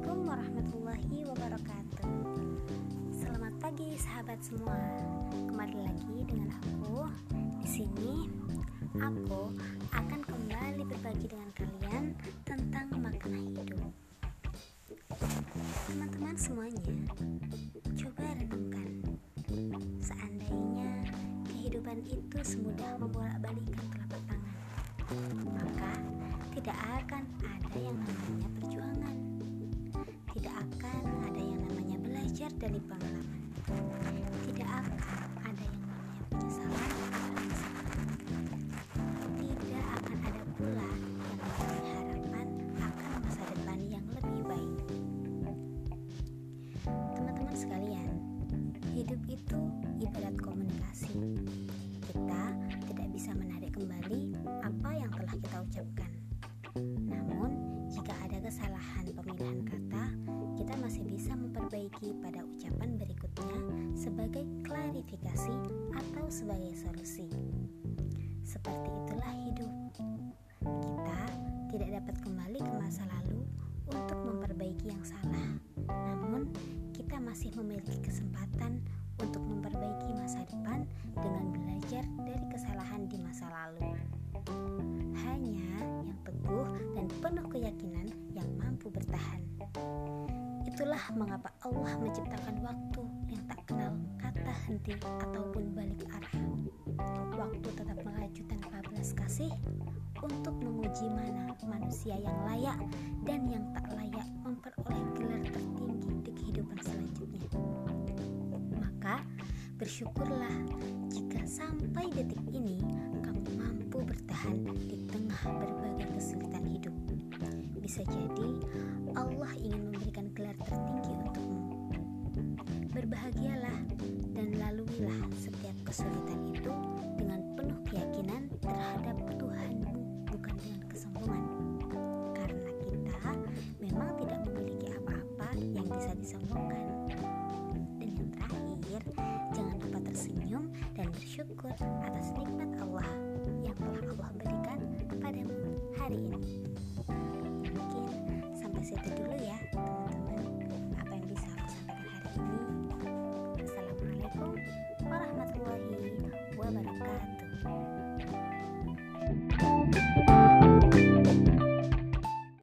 Assalamualaikum warahmatullahi wabarakatuh. Selamat pagi sahabat semua. Kembali lagi dengan aku. Di sini aku akan kembali berbagi dengan kalian Tentang makna hidup. Teman-teman semuanya Coba renungkan. Seandainya kehidupan itu semudah membolak-balikan telapak tangan Maka tidak akan ada yang namanya perjuangan. Dari pengalaman tidak akan ada yang namanya penyesalan Tidak akan ada pula yang namanya harapan akan masa depan yang lebih baik. Teman-teman sekalian, hidup itu ibarat komunikasi. Kita tidak bisa menarik kembali apa yang telah kita ucapkan. Masih bisa memperbaiki pada ucapan berikutnya sebagai klarifikasi atau sebagai solusi. Seperti itulah hidup. Kita tidak dapat kembali ke masa lalu untuk memperbaiki yang salah. Namun, kita masih memiliki kesempatan untuk memperbaiki masa depan dengan belajar dari kesalahan di masa lalu. Hanya yang teguh dan penuh keyakinan yang mampu bertahan. Itulah mengapa Allah menciptakan waktu yang tak kenal kata henti ataupun balik arah. Waktu tetap melaju tanpa belas kasih untuk menguji mana manusia yang layak dan yang tak layak memperoleh gelar tertinggi di kehidupan selanjutnya. Maka bersyukurlah jika sampai detik ini kamu mampu bertahan di tengah berbagai kesulitan hidup. Bisa jadi Allah kesulitan itu dengan penuh keyakinan terhadap Tuhanmu, bukan dengan kesombongan. Karena kita memang tidak memiliki apa-apa yang bisa disombongkan. Dan yang terakhir, jangan lupa tersenyum dan bersyukur atas nikmat Allah yang telah Allah berikan padamu hari ini. Thank you.